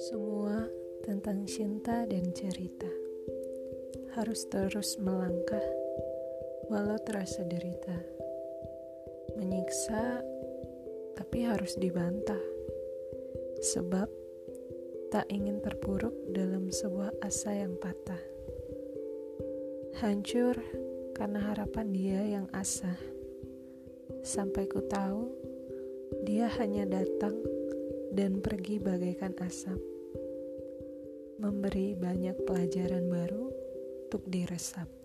Semua tentang cinta dan cerita harus terus melangkah, walau terasa derita, menyiksa, tapi harus dibantah, sebab tak ingin terpuruk dalam sebuah asa yang patah. Hancur karena harapan dia yang asah, sampai ku tahu dia hanya datang dan pergi bagaikan asap, memberi banyak pelajaran baru untuk diresap.